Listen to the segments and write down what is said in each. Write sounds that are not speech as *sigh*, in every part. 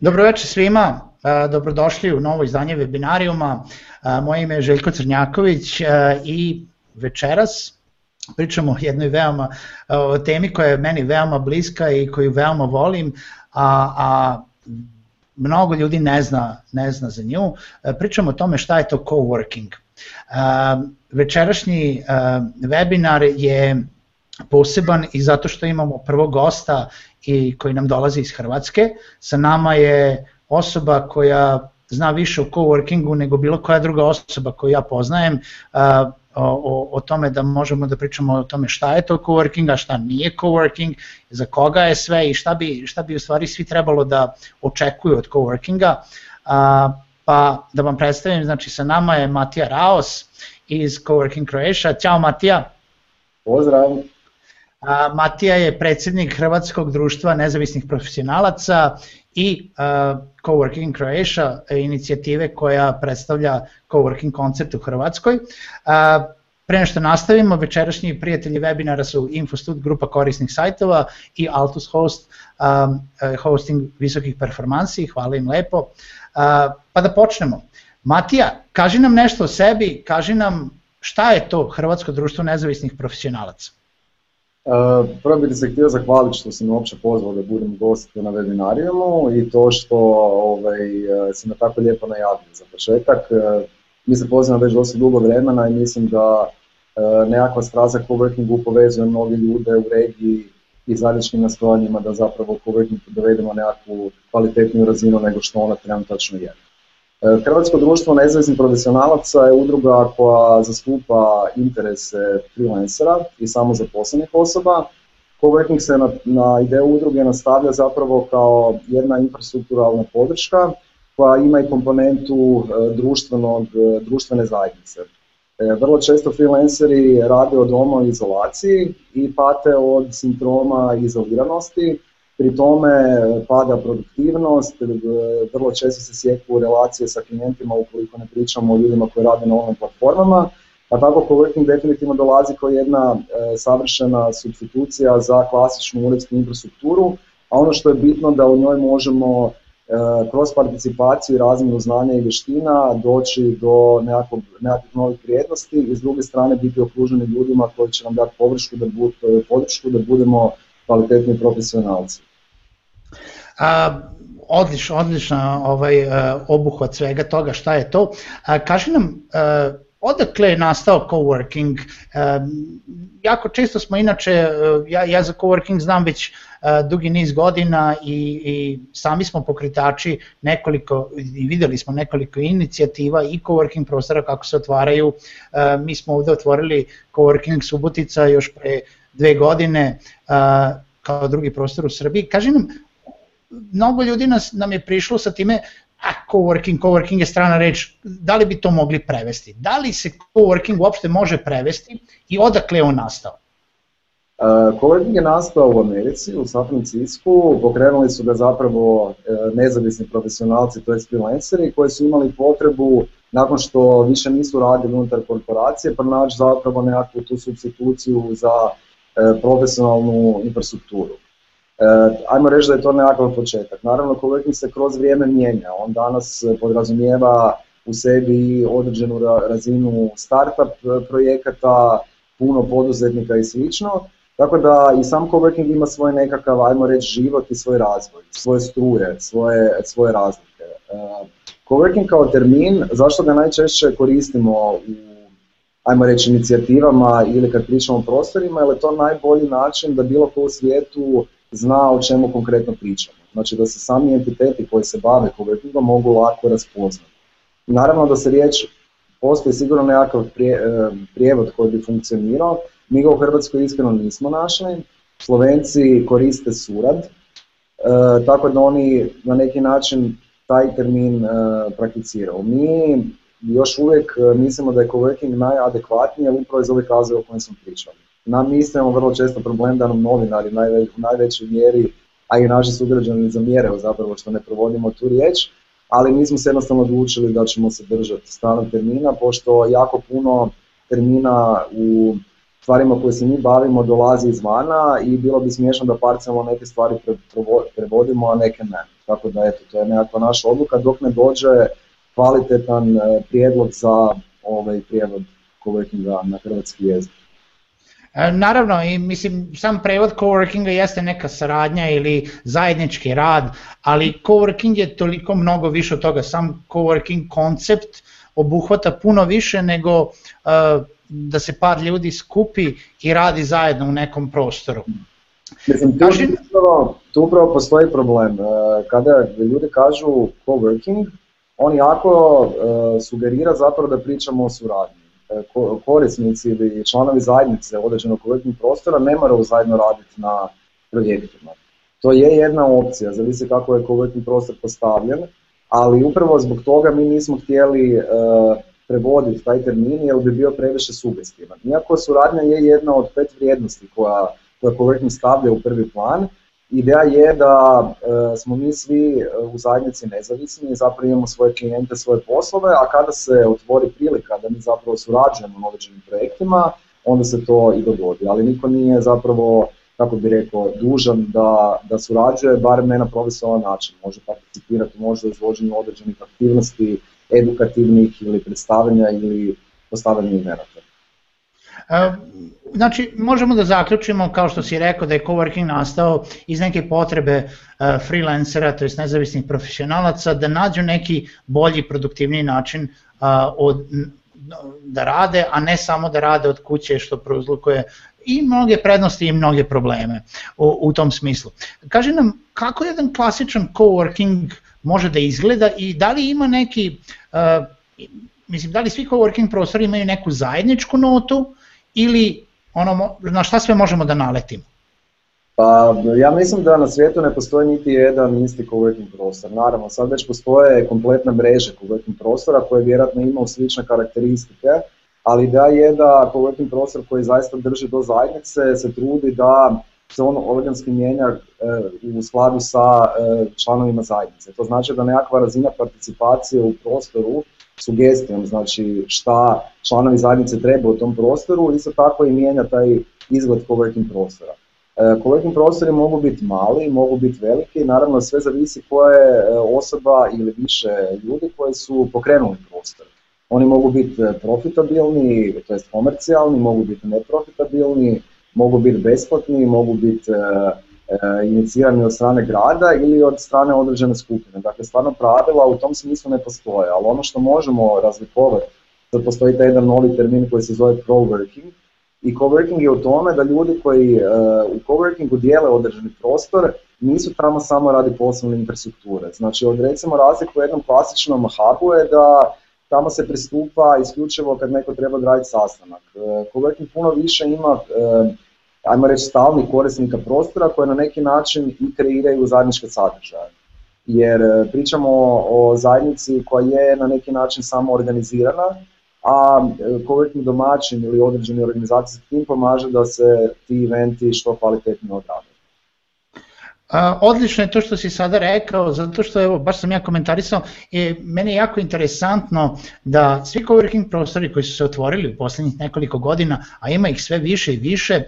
večer svima, e, dobrodošli u novo izdanje webinarijuma. E, moje ime je Željko Crnjaković e, i večeras pričamo o jednoj veoma o temi koja je meni veoma bliska i koju veoma volim, a, a mnogo ljudi ne zna, ne zna za nju. Pričamo o tome šta je to coworking. Večerašnji webinar je poseban i zato što imamo prvog gosta i koji nam dolazi iz Hrvatske. Sa nama je osoba koja zna više o coworkingu nego bilo koja druga osoba koju ja poznajem o, o, tome da možemo da pričamo o tome šta je to coworking, a šta nije coworking, za koga je sve i šta bi, šta bi u stvari svi trebalo da očekuju od coworkinga. pa da vam predstavim, znači sa nama je Matija Raos iz Coworking Croatia. Ćao Matija. Pozdrav. A, Matija je predsjednik Hrvatskog društva nezavisnih profesionalaca i Coworking Croatia e, inicijative koja predstavlja coworking koncept u Hrvatskoj. Uh, što nastavimo, večerašnji prijatelji webinara su Infostud, grupa korisnih sajtova i Altus Host, e, hosting visokih performansi, hvala im lepo. pa da počnemo. Matija, kaži nam nešto o sebi, kaži nam šta je to Hrvatsko društvo nezavisnih profesionalaca. E, prvo bih se htio zahvaliti što sam me uopće pozvao da budem gost na webinarijemu i to što ovaj, e, si me tako lijepo najavio za početak. E, mi se poznamo već dosta dugo vremena i mislim da nekakva straza coworkingu povezuje mnogi ljude u regiji i zajedničkim nastojanjima da zapravo coworking dovedemo nekakvu kvalitetniju razinu nego što ona trenutačno je. Hrvatsko društvo nezavisnih profesionalaca je udruga koja zastupa interese freelancera i samozaposlenih osoba. Coworking se na, na ideju udruge nastavlja zapravo kao jedna infrastrukturalna podrška koja ima i komponentu e, društvenog, e, društvene zajednice. E, vrlo često freelanceri rade od doma u izolaciji i pate od sindroma izoliranosti, Pri tome e, pada produktivnost, e, vrlo često se sjeku relacije sa klijentima ukoliko ne pričamo o ljudima koji rade na ovim platformama, A tako coworking definitivno dolazi kao jedna e, savršena substitucija za klasičnu uredsku infrastrukturu, a ono što je bitno da u njoj možemo kroz participaciju i razmjenu znanja i vještina doći do nekakvog, nekakvih novih vrijednosti i s druge strane biti okruženi ljudima koji će nam dati podršku da, podršku, da budemo kvalitetni profesionalci. A, odlična ovaj, e, obuhvat svega toga šta je to. A, kaži nam, e, odakle je nastao coworking? E, jako često smo inače, ja, ja za coworking znam već dugi niz godina i, i sami smo pokritači nekoliko, i videli smo nekoliko inicijativa i coworking prostora kako se otvaraju. Mi smo ovdje otvorili coworking Subotica još pre dve godine kao drugi prostor u Srbiji. Kaži nam, mnogo ljudi nas, nam je prišlo sa time, a coworking, coworking je strana reč, da li bi to mogli prevesti? Da li se coworking uopšte može prevesti i odakle je on nastao? E, coworking je nastao u Americi, u San Francisco, pokrenuli su ga zapravo e, nezavisni profesionalci, to je freelanceri, koji su imali potrebu nakon što više nisu radili unutar korporacije, pronaći zapravo nekakvu tu substituciju za e, profesionalnu infrastrukturu. E, ajmo reći da je to nekakav početak. Naravno, kolektiv se kroz vrijeme mijenja. On danas podrazumijeva u sebi određenu razinu startup projekata, puno poduzetnika i slično. Tako da i sam coworking ima svoj nekakav, ajmo reći, život i svoj razvoj, svoje struje, svoje, svoje razlike. Coworking e, kao termin, zašto ga najčešće koristimo u, ajmo reći, inicijativama ili kad pričamo o prostorima, jer je to najbolji način da bilo ko u svijetu zna o čemu konkretno pričamo. Znači da se sami entiteti koji se bave kubernetom mogu lako raspoznati. Naravno da se riječ, postoji sigurno nekakav e, prijevod koji bi funkcionirao, mi ga u Hrvatskoj iskreno nismo našli, Slovenci koriste surad, e, tako da oni na neki način taj termin e, prakticiraju. Mi još uvijek mislimo da je coworking najadekvatnije upravo iz ovih razloga o kojem smo pričali na, mi imamo vrlo često problem da nam novinari u najvećoj mjeri, a i naši sugrađani zamjeraju zapravo što ne provodimo tu riječ, ali mi smo se jednostavno odlučili da ćemo se držati stranog termina, pošto jako puno termina u stvarima koje se mi bavimo dolazi izvana i bilo bi smiješno da parcijalno neke stvari prevodimo, a neke ne. Tako da eto, to je nekakva naša odluka dok ne dođe kvalitetan e, prijedlog za ovaj prijedlog kolektiva na hrvatski jezik. E, naravno, i mislim, sam prevod coworkinga jeste neka saradnja ili zajednički rad, ali coworking je toliko mnogo više od toga. Sam coworking koncept obuhvata puno više nego e, da se par ljudi skupi i radi zajedno u nekom prostoru. Mislim, tu, Kaži... upravo, tu postoji problem. E, kada ljudi kažu coworking, on jako sugerira zapravo da pričamo o suradnji korisnici ili članovi zajednice određenog kolektivnog prostora ne moraju zajedno raditi na projektima. To je jedna opcija, zavisi kako je kolektivni prostor postavljen, ali upravo zbog toga mi nismo htjeli e, prevoditi taj termin jer bi bio previše sugestivan. Iako suradnja je jedna od pet vrijednosti koja, koja stavlja u prvi plan, Ideja je da e, smo mi svi e, u zajednici nezavisni i zapravo imamo svoje klijente, svoje poslove, a kada se otvori prilika da mi zapravo surađujemo na određenim projektima, onda se to i dogodi, ali niko nije zapravo, kako bi rekao, dužan da, da surađuje, bar ne na profesionalan način, može participirati možda u izvođenju određenih aktivnosti, edukativnih ili predstavljanja ili postavljanja imenata. E, znači, možemo da zaključimo, kao što si rekao, da je coworking nastao iz neke potrebe e, freelancera, to jest nezavisnih profesionalaca, da nađu neki bolji, produktivniji način e, od, da rade, a ne samo da rade od kuće što prouzlukuje i mnoge prednosti i mnoge probleme u, tom smislu. Kaže nam kako jedan klasičan coworking može da izgleda i da li ima neki, mislim da li svi coworking prostori imaju neku zajedničku notu ili ono, na šta sve možemo da naletimo? Pa ja mislim da na svijetu ne postoji niti jedan isti kuvertni prostor. Naravno, sad već postoje kompletna mreža kuvertnih prostora koje vjerojatno ima slične karakteristike, ali da je da kuvertni prostor koji zaista drži do zajednice se trudi da se ono organski mijenja e, u skladu sa e, članovima zajednice. To znači da nekakva razina participacije u prostoru sugestijom, znači šta članovi zajednice treba u tom prostoru, isto tako i mijenja taj izgled coworking prostora. E, coworking prostori mogu biti mali, mogu biti veliki, naravno sve zavisi koja je e, osoba ili više ljudi koji su pokrenuli prostor. Oni mogu biti e, profitabilni, to jest komercijalni, mogu biti neprofitabilni, mogu biti besplatni, mogu biti E, inicirani od strane grada ili od strane određene skupine. Dakle, stvarno pravila u tom smislu ne postoje, ali ono što možemo razlikovati, sad postoji taj jedan novi termin koji se zove coworking i coworking je u tome da ljudi koji e, u coworkingu dijele određeni prostor nisu tamo samo radi poslovne infrastrukture. Znači, od recimo razliku u jednom klasičnom hubu je da tamo se pristupa isključivo kad neko treba odraditi sastanak. E, coworking puno više ima ajmo reći stalnih korisnika prostora koje na neki način i kreiraju zajedničke sadržaje. Jer e, pričamo o zajednici koja je na neki način samo organizirana, a e, kovjetni domaćin ili određeni organizacijski tim pomaže da se ti eventi što kvalitetnije odrade. Odlično je to što si sada rekao, zato što evo, baš sam ja komentarisao, meni je jako interesantno da svi coworking prostori koji su se otvorili u posljednjih nekoliko godina, a ima ih sve više i više, e,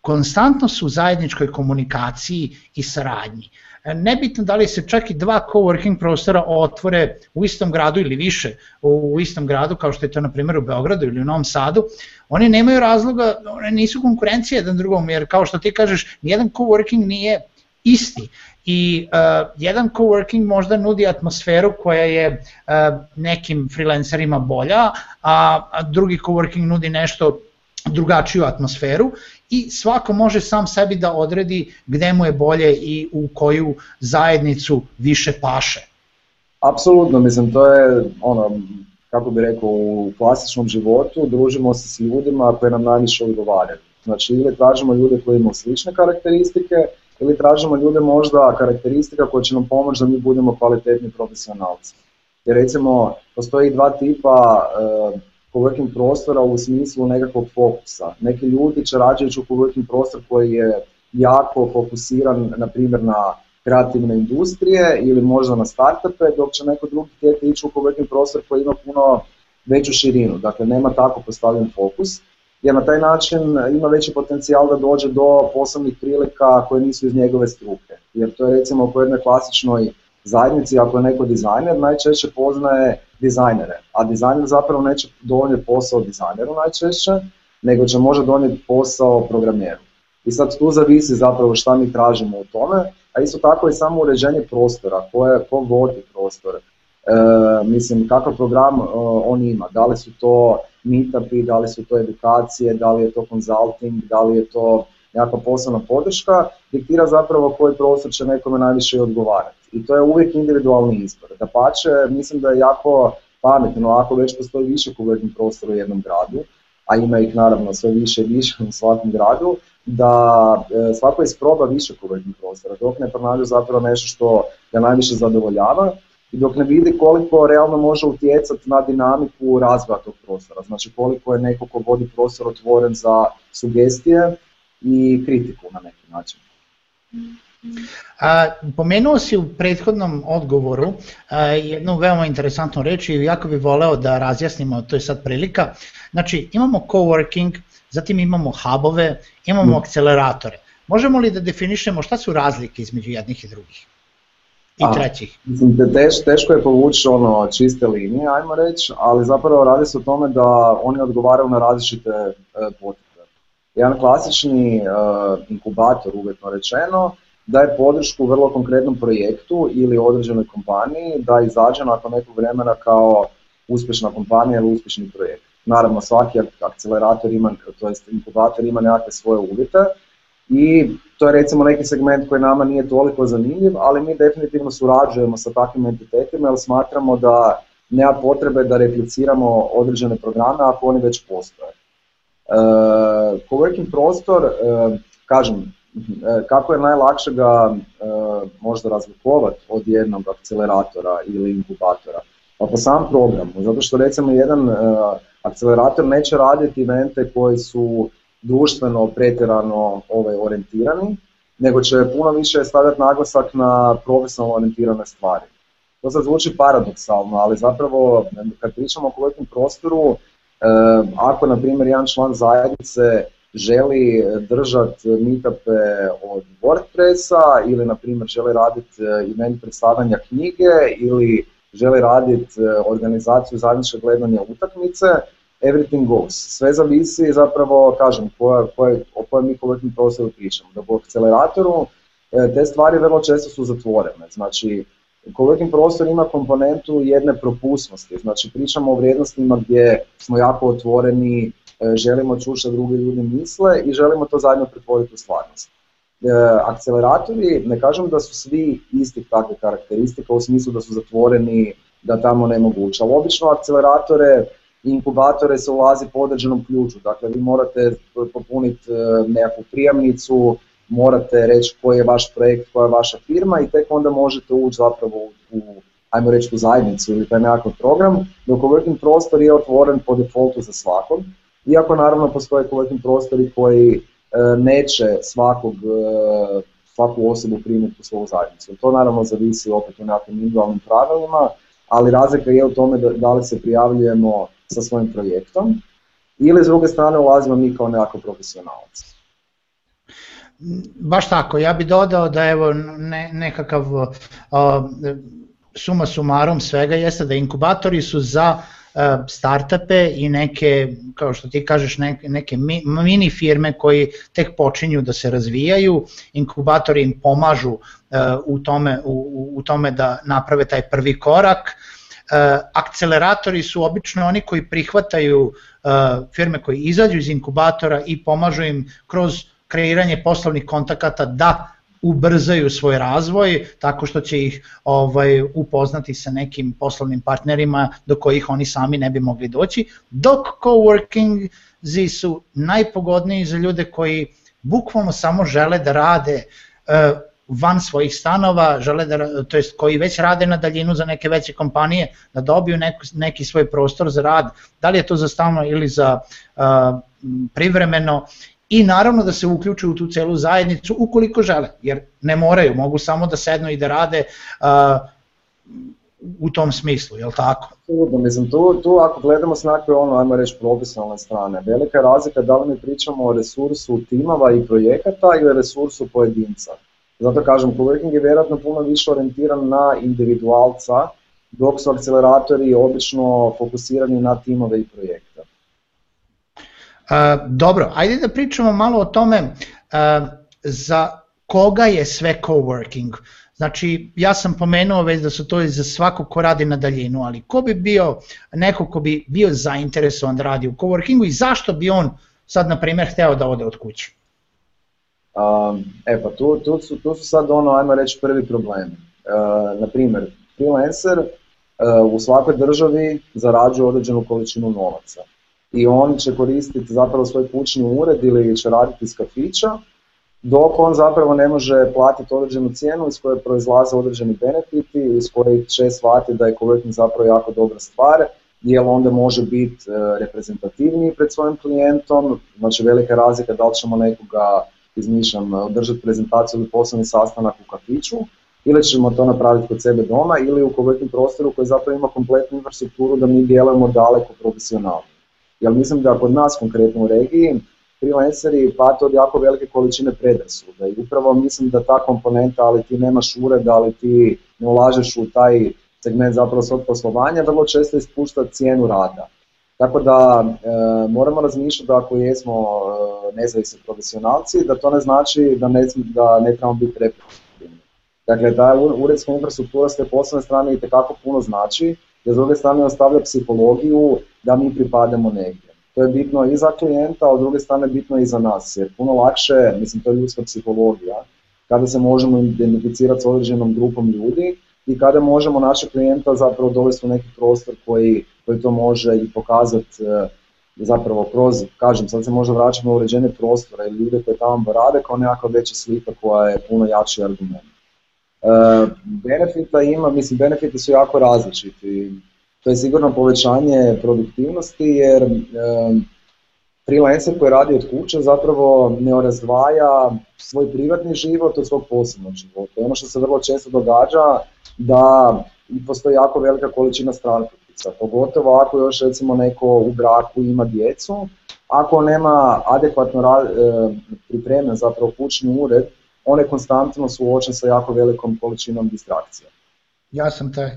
konstantno su u zajedničkoj komunikaciji i saradnji. E, nebitno da li se čak i dva coworking prostora otvore u istom gradu ili više u istom gradu kao što je to na primjer u Beogradu ili u Novom Sadu, oni nemaju razloga, one nisu konkurencije jedan drugom jer kao što ti kažeš jedan coworking nije isti i e, jedan coworking možda nudi atmosferu koja je e, nekim freelancerima bolja, a, a drugi coworking nudi nešto drugačiju atmosferu i svako može sam sebi da odredi gde mu je bolje i u koju zajednicu više paše. Apsolutno, mislim to je ono, kako bi rekao, u klasičnom životu družimo se s ljudima koji nam najviše odgovaraju. Znači ili tražimo ljude koji imaju slične karakteristike, ili tražimo ljude možda karakteristika koje će nam pomoći da mi budemo kvalitetni profesionalci. Jer recimo, postoji dva tipa e, coworking prostora u smislu nekakvog fokusa. Neki ljudi će rađe u coworking prostor koji je jako fokusiran, na primjer, na kreativne industrije ili možda na startupe, dok će neko drugi htjeti ići u coworking prostor koji ima puno veću širinu, dakle nema tako postavljen fokus, jer na taj način ima veći potencijal da dođe do poslovnih prilika koje nisu iz njegove struke, jer to je recimo u jednoj klasičnoj zajednici ako je neko dizajner najčešće poznaje dizajnere, a dizajner zapravo neće donijeti posao dizajneru najčešće, nego će možda donijeti posao programjeru. I sad tu zavisi zapravo šta mi tražimo u tome, a isto tako i samo uređenje prostora, ko, je, ko vodi prostor, e, mislim kakav program e, on ima, da li su to meetupi, da li su to edukacije, da li je to consulting, da li je to nekakva poslovna podrška, diktira zapravo koji prostor će nekome najviše odgovarati i to je uvijek individualni izbor. Da pače, mislim da je jako pametno ako već postoji više kuvertnih prostora u jednom gradu, a ima ih naravno sve više i više *laughs* u svakom gradu, da e, svako isproba više kuvertnih prostora, dok ne pronađu zapravo nešto što ga najviše zadovoljava i dok ne vidi koliko realno može utjecati na dinamiku razvoja tog prostora, znači koliko je neko ko vodi prostor otvoren za sugestije i kritiku na neki način. A, pomenuo si u prethodnom odgovoru a, jednu veoma interesantnu reč i jako bih voleo da razjasnimo, to je sad prilika. Znači imamo coworking, zatim imamo hubove, imamo mm. akceleratore. Možemo li da definišemo šta su razlike između jednih i drugih? I trećih. teško je povući ono čiste linije, ajmo reći, ali zapravo radi se o tome da oni odgovaraju na različite e, potrebe. Jedan klasični e, inkubator, uvjetno rečeno, daje podršku vrlo konkretnom projektu ili određenoj kompaniji da izađe nakon nekog vremena kao uspješna kompanija ili uspješni projekt. Naravno, svaki akcelerator ima, to jest inkubator ima nekakve svoje uvjete i to je recimo neki segment koji nama nije toliko zanimljiv, ali mi definitivno surađujemo sa takvim entitetima jer smatramo da nema potrebe da repliciramo određene programe ako oni već postoje. E, coworking prostor, e, kažem, E, kako je najlakše ga e, možda razlikovati od jednog akceleratora ili inkubatora? Pa po sam programu, zato što recimo jedan e, akcelerator neće raditi evente koji su društveno pretjerano ovaj, orijentirani, nego će puno više stavljati naglasak na profesionalno orijentirane stvari. To sad zvuči paradoksalno, ali zapravo kad pričamo o kolektivnom prostoru, ako na primjer jedan član zajednice želi eh, držati eh, meetupe od WordPressa ili na primjer želi raditi eh, event predstavanja knjige ili želi raditi organizaciju zajedničkog gledanja utakmice, everything goes. Sve zavisi zapravo, kažem, o kojem mi kolektivnom prostoru pričamo. Da u akceleratoru te stvari vrlo često su zatvorene. Znači, Coworking prostor ima komponentu jedne propusnosti, znači pričamo o vrijednostima gdje smo jako otvoreni, E, želimo čuti druge drugi ljudi misle i želimo to zajedno pretvoriti u stvarnost. E, akceleratori, ne kažem da su svi istih takvih karakteristike u smislu da su zatvoreni, da tamo ne moguće, ali obično i inkubatore se ulazi po određenom ključu, dakle vi morate popuniti e, nekakvu prijamnicu, morate reći koji je vaš projekt, koja je vaša firma i tek onda možete ući zapravo u, ajmo reći, u zajednicu ili taj nekakav program, dok working prostor je otvoren po defaultu za svakog iako naravno postoje kolektivni prostori koji e, neće svakog, e, svaku osobu primiti u svoju zajednicu. To naravno zavisi opet o nekakvim individualnim pravilima, ali razlika je u tome da, li se prijavljujemo sa svojim projektom ili s druge strane ulazimo mi kao nekako profesionalac. Baš tako, ja bi dodao da evo nekakav suma sumarom svega jeste da inkubatori su za Uh, startupe i neke, kao što ti kažeš, neke, neke mini firme koji tek počinju da se razvijaju, inkubatori im pomažu uh, u tome, u, u tome da naprave taj prvi korak, uh, akceleratori su obično oni koji prihvataju firme koje izađu iz inkubatora i pomažu im kroz kreiranje poslovnih kontakata da ubrzaju svoj razvoj tako što će ih ovaj, upoznati sa nekim poslovnim partnerima do kojih oni sami ne bi mogli doći, dok coworkingzi su najpogodniji za ljude koji bukvalno samo žele da rade e, van svojih stanova, žele da, to jest koji već rade na daljinu za neke veće kompanije, da dobiju neki svoj prostor za rad, da li je to za stalno ili za e, privremeno i naravno da se uključuju u tu celu zajednicu ukoliko žele, jer ne moraju, mogu samo da sednu i da rade u tom smislu, jel tako? Absolutno, mislim, tu, ako gledamo s je ono, ajmo reći, profesionalne strane, velika je razlika da li mi pričamo o resursu timova i projekata ili resursu pojedinca. Zato kažem, coworking je vjerojatno puno više orijentiran na individualca, dok su akceleratori obično fokusirani na timove i projekte. E, dobro, ajde da pričamo malo o tome e, za koga je sve coworking. Znači, ja sam pomenuo već da su to i za svako ko radi na daljinu, ali ko bi bio neko ko bi bio zainteresovan da radi u coworkingu i zašto bi on sad, na primjer, hteo da ode od kuće? Um, e pa tu, tu, su, tu su sad ono, ajmo reći, prvi problem. E, na primjer, freelancer u svakoj državi zarađuje određenu količinu novaca i on će koristiti zapravo svoj kućni ured ili će raditi iz kafića, dok on zapravo ne može platiti određenu cijenu iz koje proizlaze određeni benefiti, iz koje će shvatiti da je coworking zapravo jako dobra stvar, jer onda može biti e, reprezentativniji pred svojim klijentom, znači velika razlika da li ćemo nekoga, izmišljam, održati prezentaciju ili poslovni sastanak u kafiću, ili ćemo to napraviti kod sebe doma ili u kovjetnim prostoru koji zapravo ima kompletnu infrastrukturu da mi djelujemo daleko profesionalno jer mislim da kod nas konkretno u regiji freelanceri pate od jako velike količine predrasuda i upravo mislim da ta komponenta, ali ti nemaš ured, ali ti ne ulažeš u taj segment zapravo svog poslovanja, vrlo često ispušta cijenu rada. Tako da e, moramo razmišljati da ako jesmo e, nezavisni profesionalci, da to ne znači da ne, da ne trebamo biti reprezentativni. Dakle, ta uredska infrastruktura s te poslovne strane i tekako puno znači jer s druge strane ostavlja psihologiju da mi pripadamo negdje. To je bitno i za klijenta, a s druge strane bitno i za nas, jer puno lakše, mislim to je ljudska psihologija, kada se možemo identificirati s određenom grupom ljudi i kada možemo našeg klijenta zapravo dovesti u neki prostor koji, koji to može i pokazati e, zapravo kroz, kažem, sad se možda vraćamo u uređene prostore i ljude koji tamo rade kao nekakva veća slika koja je puno jači argument. E, benefita ima, mislim, benefiti su jako različiti. To je sigurno povećanje produktivnosti jer e, freelancer koji radi od kuće zapravo ne razdvaja svoj privatni život od svog poslovnog života. Ono što se vrlo često događa da postoji jako velika količina stranputica, pogotovo ako još recimo neko u braku ima djecu, ako nema adekvatno e, pripremljen zapravo kućni ured on je konstantno suočen sa jako velikom količinom distrakcija. Ja sam taj.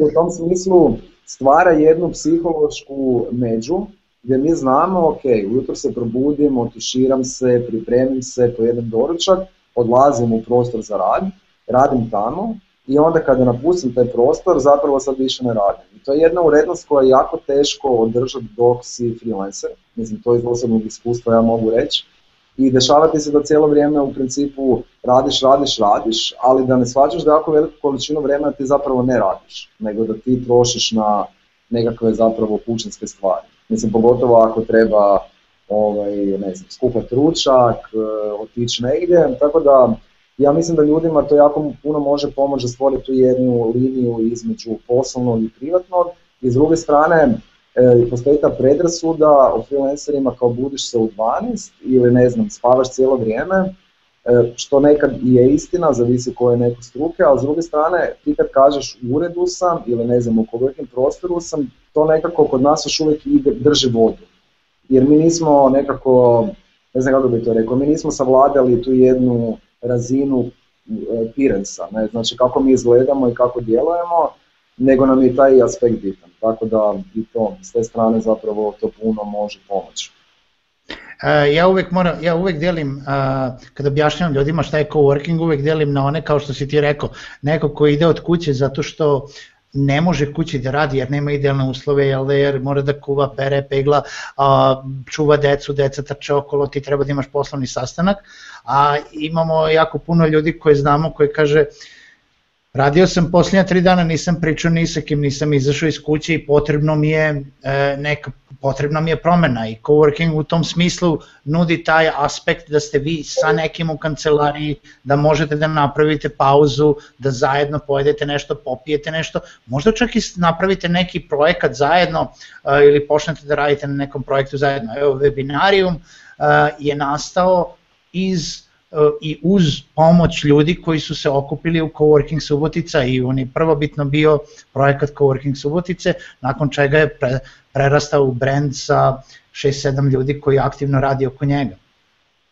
u tom smislu stvara jednu psihološku među gdje mi znamo, ok, ujutro se probudim, otuširam se, pripremim se, pojedem doručak, odlazim u prostor za rad, radim tamo i onda kada napustim taj prostor zapravo sad više ne radim. I to je jedna urednost koja je jako teško održati dok si freelancer, mislim to iz osobnog iskustva ja mogu reći, i dešava ti se da cijelo vrijeme u principu radiš, radiš, radiš, ali da ne shvaćaš da jako veliku količinu vremena ti zapravo ne radiš, nego da ti trošiš na nekakve zapravo kućanske stvari. Mislim, pogotovo ako treba ovaj, ne znam, skupati ručak, eh, otići negdje, tako da ja mislim da ljudima to jako puno može pomoći da stvori tu jednu liniju između poslovnog i privatnog i s druge strane E, i postoji ta predrasuda o freelancerima kao budiš se u 12 ili ne znam, spavaš cijelo vrijeme, e, što nekad je istina, zavisi koje je neko struke, ali s druge strane ti kad kažeš u uredu sam ili ne znam u prostoru sam, to nekako kod nas još uvijek ide, drži vodu. Jer mi nismo nekako, ne znam kako bi to rekao, mi nismo savladali tu jednu razinu e, pirensa, znači kako mi izgledamo i kako djelujemo, nego nam je taj aspekt bitan. Tako da i to, s te strane zapravo to puno može pomoći. E, ja uvijek, moram, ja uvijek dijelim, e, kada objašnjavam ljudima šta je coworking, uvijek dijelim na one, kao što si ti rekao, neko koji ide od kuće zato što ne može kući da radi jer nema idealne uslove, jer mora da kuva, pere, pegla, čuva decu, deca trče okolo, ti treba da imaš poslovni sastanak, a imamo jako puno ljudi koje znamo koji kaže Radio sam posljednja tri dana, nisam pričao ni sa kim, nisam izašao iz kuće i potrebno mi je e, neka, potrebna mi je promena i coworking u tom smislu nudi taj aspekt da ste vi sa nekim u kancelariji, da možete da napravite pauzu, da zajedno pojedete nešto, popijete nešto, možda čak i napravite neki projekat zajedno e, ili počnete da radite na nekom projektu zajedno. Evo, webinarijum e, je nastao iz E, i uz pomoć ljudi koji su se okupili u Coworking Subotica i on je prvobitno bio projekat Coworking Subotice, nakon čega je pre, prerastao u brand sa 6-7 ljudi koji aktivno radi oko njega.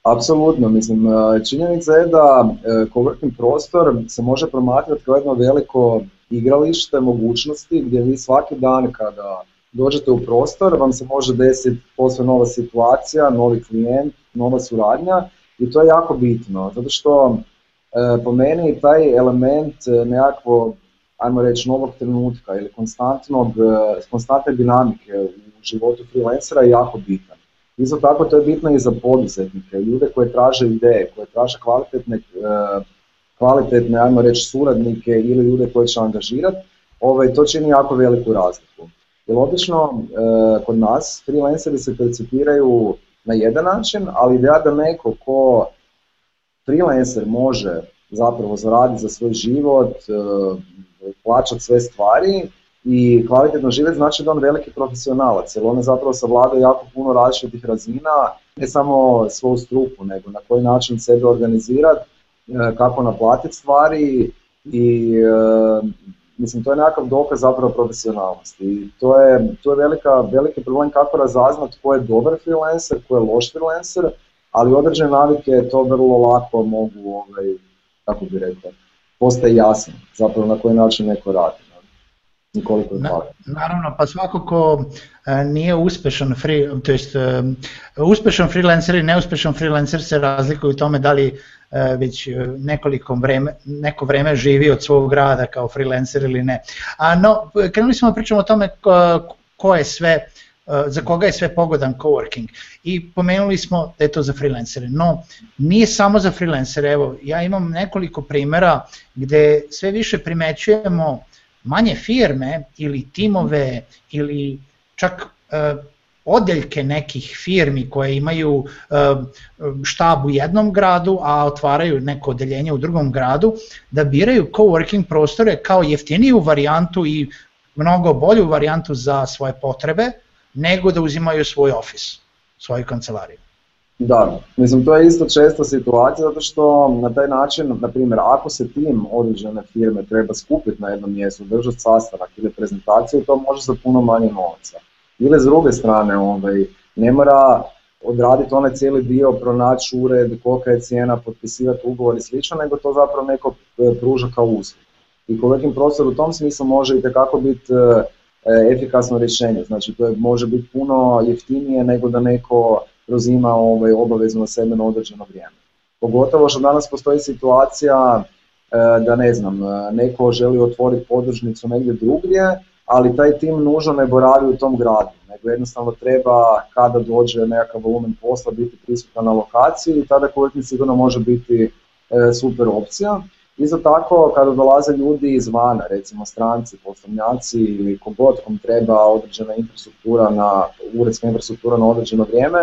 Apsolutno, mislim, e, činjenica je da e, coworking prostor se može promatrati kao jedno veliko igralište mogućnosti gdje vi svaki dan kada dođete u prostor vam se može desiti posve nova situacija, novi klijent, nova suradnja i to je jako bitno, zato što e, po meni taj element e, nekakvog, ajmo reći, novog trenutka ili konstantnog, e, konstantne dinamike u životu freelancera je jako bitan. Isto tako to je bitno i za poduzetnike, ljude koje traže ideje, koje traže kvalitetne, kvalitetne ajmo reći, suradnike ili ljude koje će angažirati, ovaj, to čini jako veliku razliku. Jer obično kod nas freelanceri se percipiraju na jedan način, ali ja da neko ko freelancer može zapravo zaraditi za svoj život, e, plaćati sve stvari i kvalitetno živjeti znači da on veliki profesionalac, jer on je zapravo savladao jako puno različitih razina, ne samo svoju struku, nego na koji način sebe organizirati, e, kako naplatiti stvari i e, Mislim, to je nekakav dokaz zapravo profesionalnosti i to je, to je velika, veliki problem kako razaznat ko je dobar freelancer, ko je loš freelancer, ali određene navike to vrlo lako mogu, ovaj, kako bi rekao, postaje jasno zapravo na koji način neko radi. je Na, naravno, pa svako ko eh, nije uspješan, free, to jest, e, eh, uspješan freelancer i neuspešan freelancer se razlikuju u tome da li E, već e, nekoliko neko vreme živi od svog grada kao freelancer ili ne. A no, krenuli smo pričamo o tome ko, je sve e, za koga je sve pogodan coworking i pomenuli smo da je to za freelancere, no nije samo za freelancere, evo ja imam nekoliko primjera gdje sve više primećujemo manje firme ili timove ili čak odeljke nekih firmi koje imaju um, štab u jednom gradu, a otvaraju neko odeljenje u drugom gradu, da biraju coworking prostore kao jeftiniju varijantu i mnogo bolju varijantu za svoje potrebe, nego da uzimaju svoj ofis, svoju kancelariju. Da, mislim to je isto česta situacija zato što na taj način, na primjer, ako se tim određene firme treba skupiti na jednom mjestu, držati sastanak ili prezentaciju, to može za puno manje novaca. Ili s druge strane, ovaj, ne mora odraditi onaj cijeli dio, pronaći ured, kolika je cijena, potpisivati ugovor i slično, nego to zapravo neko e, pruža kao uslugu. I Collecting prostor u tom smislu može itekako biti e, e, efikasno rješenje, znači to je, može biti puno jeftinije nego da neko prozima ovaj, obavezno sebe na određeno vrijeme. Pogotovo što danas postoji situacija da ne znam, neko želi otvoriti podružnicu negdje drugdje, ali taj tim nužno ne boravi u tom gradu, nego jednostavno treba kada dođe nekakav volumen posla biti prisutan na lokaciji i tada kolektiv sigurno može biti e, super opcija. Isto tako kada dolaze ljudi izvana, recimo stranci, poslovnjaci ili kogod kom treba određena infrastruktura na uredska infrastruktura na određeno vrijeme,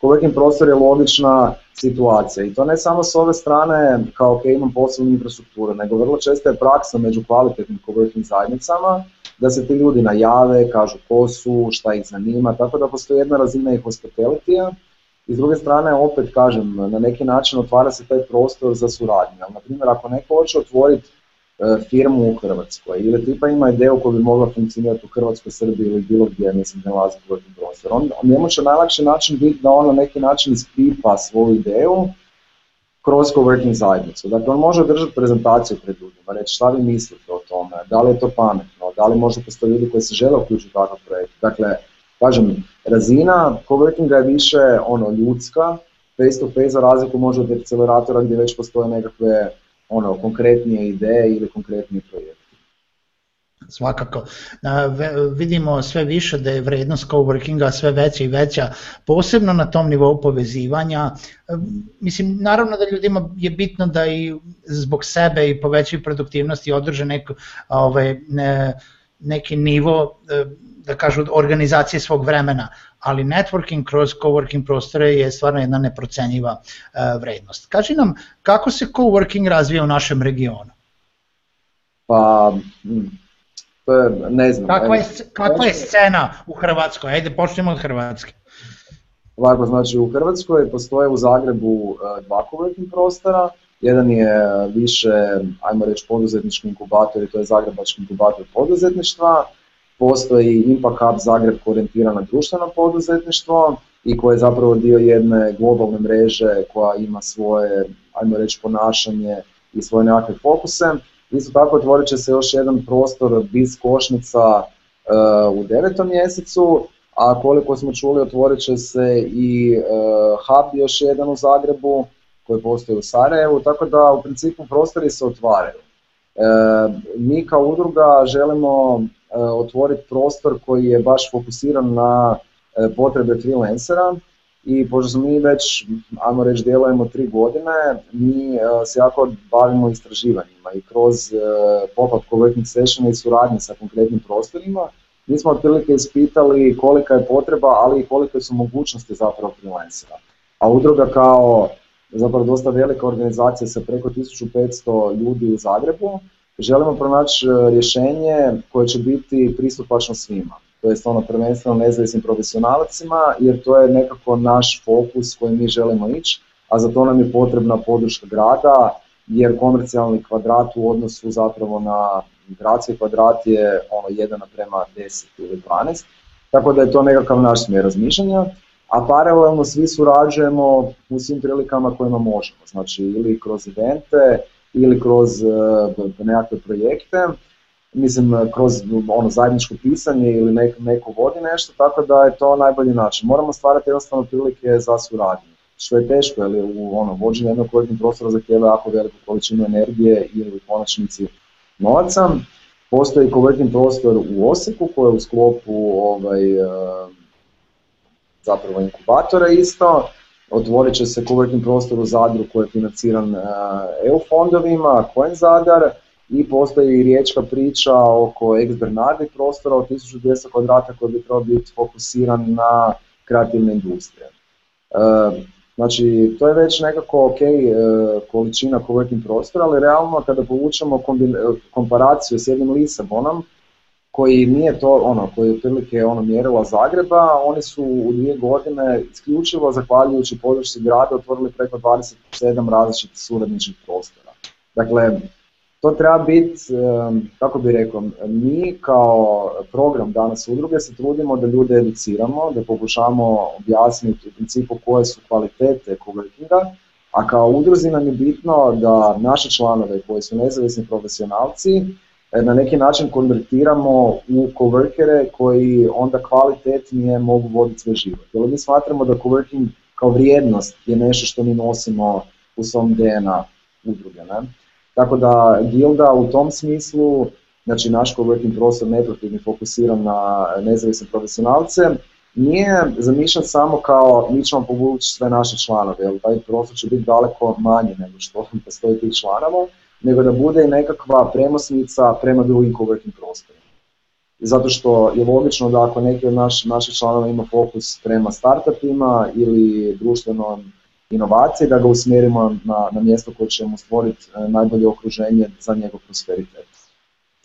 coworking prostor je logična situacija i to ne samo s ove strane kao ok imam poslovnu infrastrukturu, nego vrlo često je praksa među kvalitetnim zajednicama da se ti ljudi najave, kažu ko su, šta ih zanima, tako da postoji jedna razina i hospitalitija i s druge strane opet kažem na neki način otvara se taj prostor za suradnju. Na primjer ako neko hoće otvoriti E, firmu u Hrvatskoj ili tipa ima ideju koja bi mogla funkcionirati u Hrvatskoj, Srbiji ili bilo gdje, mislim da nalazi ovaj prostor. On, njemu će najlakši način biti da on na neki način ispipa svoju ideju kroz coworking zajednicu. Dakle, on može držati prezentaciju pred ljudima, reći šta vi mislite o tome, da li je to pametno, da li možda postoji ljudi koji se žele uključiti u takav projekt. Dakle, kažem, razina coworkinga je više ono ljudska, face to face za razliku može od akceleratora gdje već postoje nekakve ono konkretnije ideje ili konkretnije projekti. Svakako. Vidimo sve više da je vrednost coworkinga sve veća i veća, posebno na tom nivou povezivanja. Mislim, naravno da ljudima je bitno da i zbog sebe i povećaju produktivnost i održe neko, ovaj, ne, neki nivo e, da kažu organizacije svog vremena, ali networking kroz coworking prostore je stvarno jedna neprocenjiva e, vrednost. Kaži nam kako se coworking razvija u našem regionu? Pa je, ne znam. Kakva je, kakva je scena u Hrvatskoj? Ajde počnemo od Hrvatske. Ovako, znači u Hrvatskoj postoje u Zagrebu e, dva coworking prostora, jedan je više, ajmo reći, poduzetnički inkubator i to je Zagrebački inkubator poduzetništva. Postoji Impact Hub Zagreb koji orijentira na društveno poduzetništvo i koji je zapravo dio jedne globalne mreže koja ima svoje, ajmo reći, ponašanje i svoje nekakve fokuse. Isto tako otvorit će se još jedan prostor Biz Košnica eh, u devetom mjesecu, a koliko smo čuli otvorit će se i eh, hub još jedan u Zagrebu, koji postoji u Sarajevu, tako da u principu prostori se otvaraju. E, mi kao udruga želimo e, otvoriti prostor koji je baš fokusiran na e, potrebe freelancera i pošto mi već, ajmo reći, djelujemo tri godine, mi se jako bavimo istraživanjima i kroz pop-up collecting i suradnje sa konkretnim prostorima, mi smo otprilike ispitali kolika je potreba, ali i kolike su mogućnosti zapravo freelancera. A udruga kao zapravo dosta velika organizacija sa preko 1500 ljudi u Zagrebu, želimo pronaći e, rješenje koje će biti pristupačno svima. To je ono prvenstveno nezavisnim profesionalacima, jer to je nekako naš fokus koji mi želimo ići, a za to nam je potrebna podrška grada jer komercijalni kvadrat u odnosu zapravo na gradski kvadrat je ono 1 prema 10 ili 12, tako da je to nekakav naš smjer razmišljanja a paralelno svi surađujemo u svim prilikama kojima možemo, znači ili kroz evente, ili kroz e, nekakve projekte, mislim kroz ono zajedničko pisanje ili neko, neko vodi nešto, tako da je to najbolji način. Moramo stvarati jednostavno prilike za suradnju, što je teško, jer u ono, vođenju jednog projektnog prostora zahtjeva jako veliku količinu energije ili u konačnici novaca. Postoji kolektivni prostor u Osijeku koji je u sklopu ovaj, e, zapravo inkubatora isto. Otvorit će se kuvertni prostor u Zadru koji je financiran e, EU fondovima, Coen Zadar i postoji i riječka priča oko ex Bernardi prostora od 1200 kvadrata koji bi trebao biti fokusiran na kreativne industrije. E, znači, to je već nekako ok e, količina kuvertnih prostora, ali realno kada povučemo komparaciju s jednim Lisabonom, koji nije to ono, koji je otprilike ono mjerila Zagreba, oni su u dvije godine isključivo zahvaljujući podršci grada otvorili preko 27 različitih suradničkih prostora. Dakle, to treba biti, kako bi rekao, mi kao program danas udruge se trudimo da ljude educiramo, da pokušamo objasniti u principu koje su kvalitete coworkinga, a kao udruzi nam je bitno da naše članove koji su nezavisni profesionalci E, na neki način konvertiramo u coworkere koji onda kvalitetnije mogu voditi sve život. Jer mi smatramo da coworking kao vrijednost je nešto što mi nosimo u svom DNA udruge. Ne? Tako da Gilda u tom smislu, znači naš coworking prostor neprofitni fokusiran na nezavisne profesionalce, nije zamišljen samo kao mi ćemo povući sve naše članove, jer taj prostor će biti daleko manji nego što *laughs* postoji tih članova, nego da bude i nekakva premosnica prema drugim kulturnim prostorima. Zato što je logično da ako neki od naš, naših članova ima fokus prema startupima ili društvenom inovacije, da ga usmjerimo na, na mjesto koje će mu stvoriti e, najbolje okruženje za njegov prosperitet.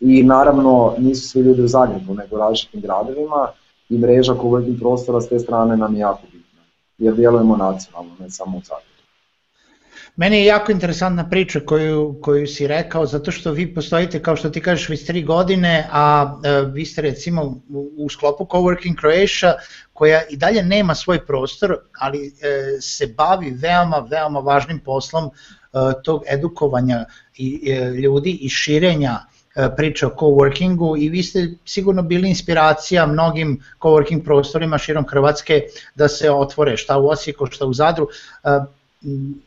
I naravno nisu svi ljudi u Zagrebu, nego u različitim gradovima i mreža coworking prostora s te strane nam je jako bitna, jer djelujemo nacionalno, ne samo u Zagrebu. Meni je jako interesantna priča koju, si rekao, zato što vi postojite, kao što ti kažeš, već tri godine, a e, vi ste recimo u sklopu Coworking Croatia, koja i dalje nema svoj prostor, ali e, se bavi veoma, veoma važnim poslom e, tog edukovanja i, ljudi i širenja priča o coworkingu i vi ste sigurno bili inspiracija mnogim coworking prostorima širom Hrvatske da se otvore šta u Osijeku, šta u Zadru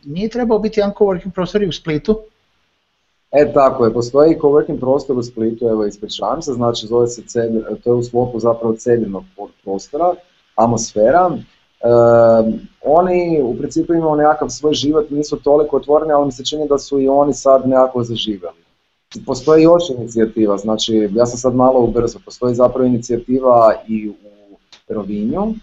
nije trebao biti jedan coworking prostor i u Splitu? E tako je, postoji coworking prostor u Splitu, evo ispričavam se, znači zove se, to je u sklopu zapravo Celinog prostora, atmosfera. E, oni u principu imaju nekakav svoj život, nisu toliko otvoreni, ali mi se čini da su i oni sad nekako zaživjeli. Postoji još inicijativa, znači ja sam sad malo ubrzo, postoji zapravo inicijativa i u Rovinju,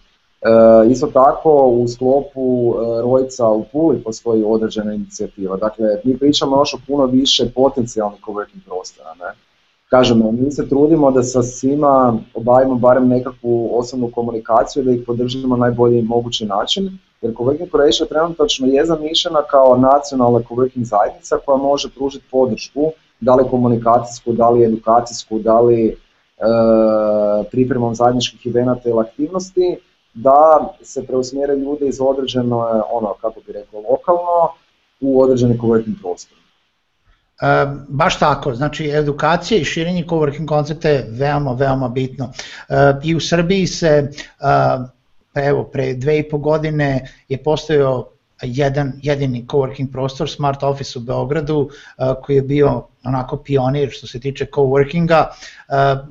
E, isto tako u sklopu e, Rojca u Puli postoji određena inicijativa. Dakle, mi pričamo još o puno više potencijalnih coworking prostora. Ne? Kažemo, mi se trudimo da sa svima obavimo barem nekakvu osobnu komunikaciju da ih podržimo na najbolji mogući način, jer Coworking Croatia trenutačno je zamišljena kao nacionalna coworking zajednica koja može pružiti podršku, da li komunikacijsku, da li edukacijsku, da li e, pripremom zajedničkih eventa ili aktivnosti, da se preusmjere ljudi iz određeno, ono, kako bi rekao, lokalno u određeni coworking prostor. E, baš tako, znači edukacija i širenje coworking koncepta je veoma, veoma bitno. E, I u Srbiji se, e, pa evo, pre dve i po godine je postojao jedan jedini coworking prostor, Smart Office u Beogradu, e, koji je bio onako pionir što se tiče coworkinga.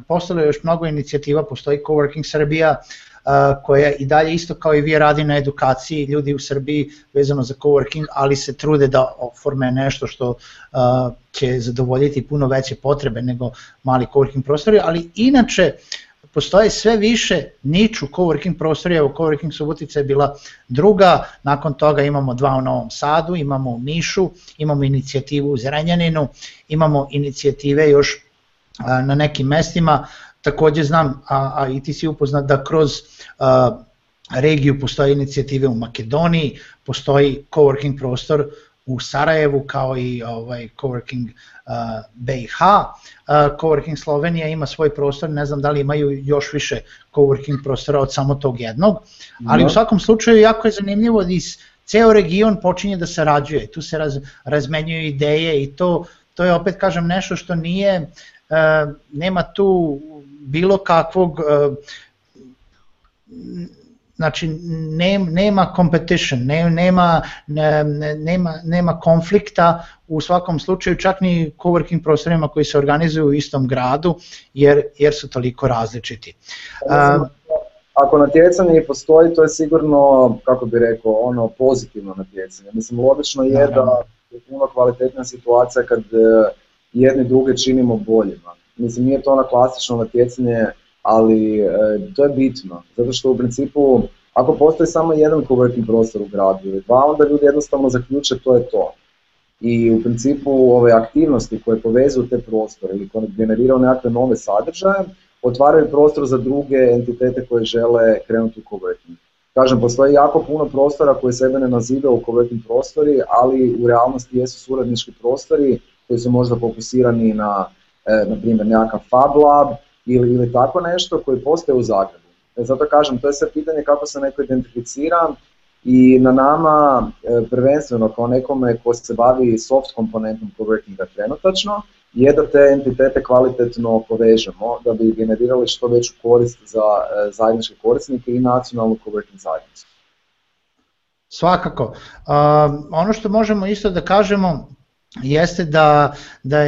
Postalo je još mnogo inicijativa, postoji Coworking Srbija, koja i dalje isto kao i vi radi na edukaciji ljudi u Srbiji vezano za coworking, ali se trude da oforme nešto što će zadovoljiti puno veće potrebe nego mali coworking prostori, ali inače postoje sve više niču coworking prostorija, evo coworking Subotica je bila druga, nakon toga imamo dva u Novom Sadu, imamo u Nišu, imamo inicijativu u Zrenjaninu, imamo inicijative još na nekim mestima, Također znam, a, a i ti si upoznat da kroz regiju postoje inicijative u Makedoniji, postoji coworking prostor u Sarajevu kao i ovaj coworking uh, BiH, coworking Slovenija ima svoj prostor, ne znam da li imaju još više coworking prostora od samo tog jednog, ali u svakom slučaju jako je zanimljivo da iz ceo region počinje da se rađuje, tu se raz, razmenjuju ideje i to, to je opet kažem nešto što nije, nema tu bilo kakvog e, znači nema competition, nema, nema, nema konflikta u svakom slučaju čak ni coworking prostorima koji se organizuju u istom gradu jer, jer su toliko različiti. ako natjecanje postoji to je sigurno, kako bi rekao, ono pozitivno natjecanje. Mislim logično je da je puno kvalitetna situacija kad e, jedni druge činimo boljima mislim nije to ono klasično natjecanje, ali e, to je bitno, zato što u principu ako postoji samo jedan coworking prostor u gradu ili dva, onda ljudi jednostavno zaključe to je to. I u principu ove aktivnosti koje povezuju te prostore ili koje generiraju nekakve nove sadržaje, otvaraju prostor za druge entitete koje žele krenuti u coworking. Kažem, postoji jako puno prostora koji sebe ne nazive u coworking prostori, ali u realnosti jesu suradnički prostori koji su možda fokusirani na E, na primjer nekakav Fab Lab ili, ili tako nešto koji postoje u Zagrebu. E, zato kažem, to je sve pitanje kako se neko identificira i na nama e, prvenstveno kao nekome ko se bavi soft komponentom coworkinga trenutačno je da te entitete kvalitetno povežemo da bi generirali što veću korist za zajedničke korisnike i nacionalnu coworking zajednicu. Svakako. ono što možemo isto da kažemo, jeste da, da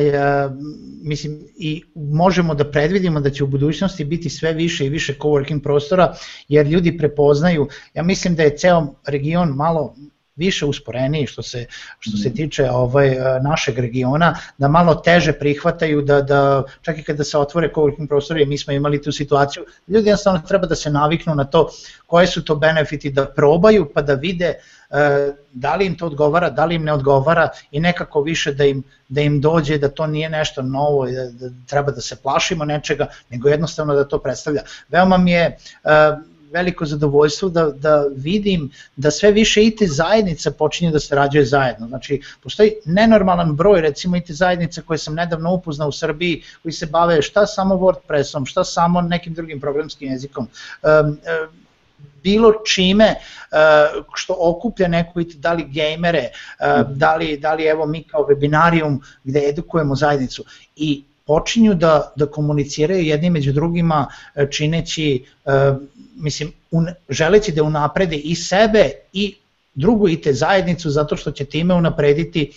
mislim, i možemo da predvidimo da će u budućnosti biti sve više i više coworking prostora, jer ljudi prepoznaju, ja mislim da je ceo region malo više usporeniji što se, što se mm. tiče ovaj, e, našeg regiona, da malo teže prihvataju, da, da čak i kada se otvore coworking prostori, mi smo imali tu situaciju, ljudi jednostavno treba da se naviknu na to koje su to benefiti, da probaju pa da vide e, da li im to odgovara, da li im ne odgovara i nekako više da im, da im dođe da to nije nešto novo i da, treba da se plašimo nečega, nego jednostavno da to predstavlja. Veoma mi je e, veliko zadovoljstvo da, da vidim da sve više IT zajednica počinje da se rađuje zajedno. Znači, postoji nenormalan broj recimo IT zajednica koje sam nedavno upoznao u Srbiji koji se bave šta samo WordPressom, šta samo nekim drugim programskim jezikom. E, bilo čime e, što okuplja neko, da li gamere, e, da li, evo mi kao webinarijum gde edukujemo zajednicu i počinju da, da komuniciraju jedni među drugima e, čineći, e, mislim, un, želeći da unaprede i sebe i drugu i te zajednicu zato što će time unaprediti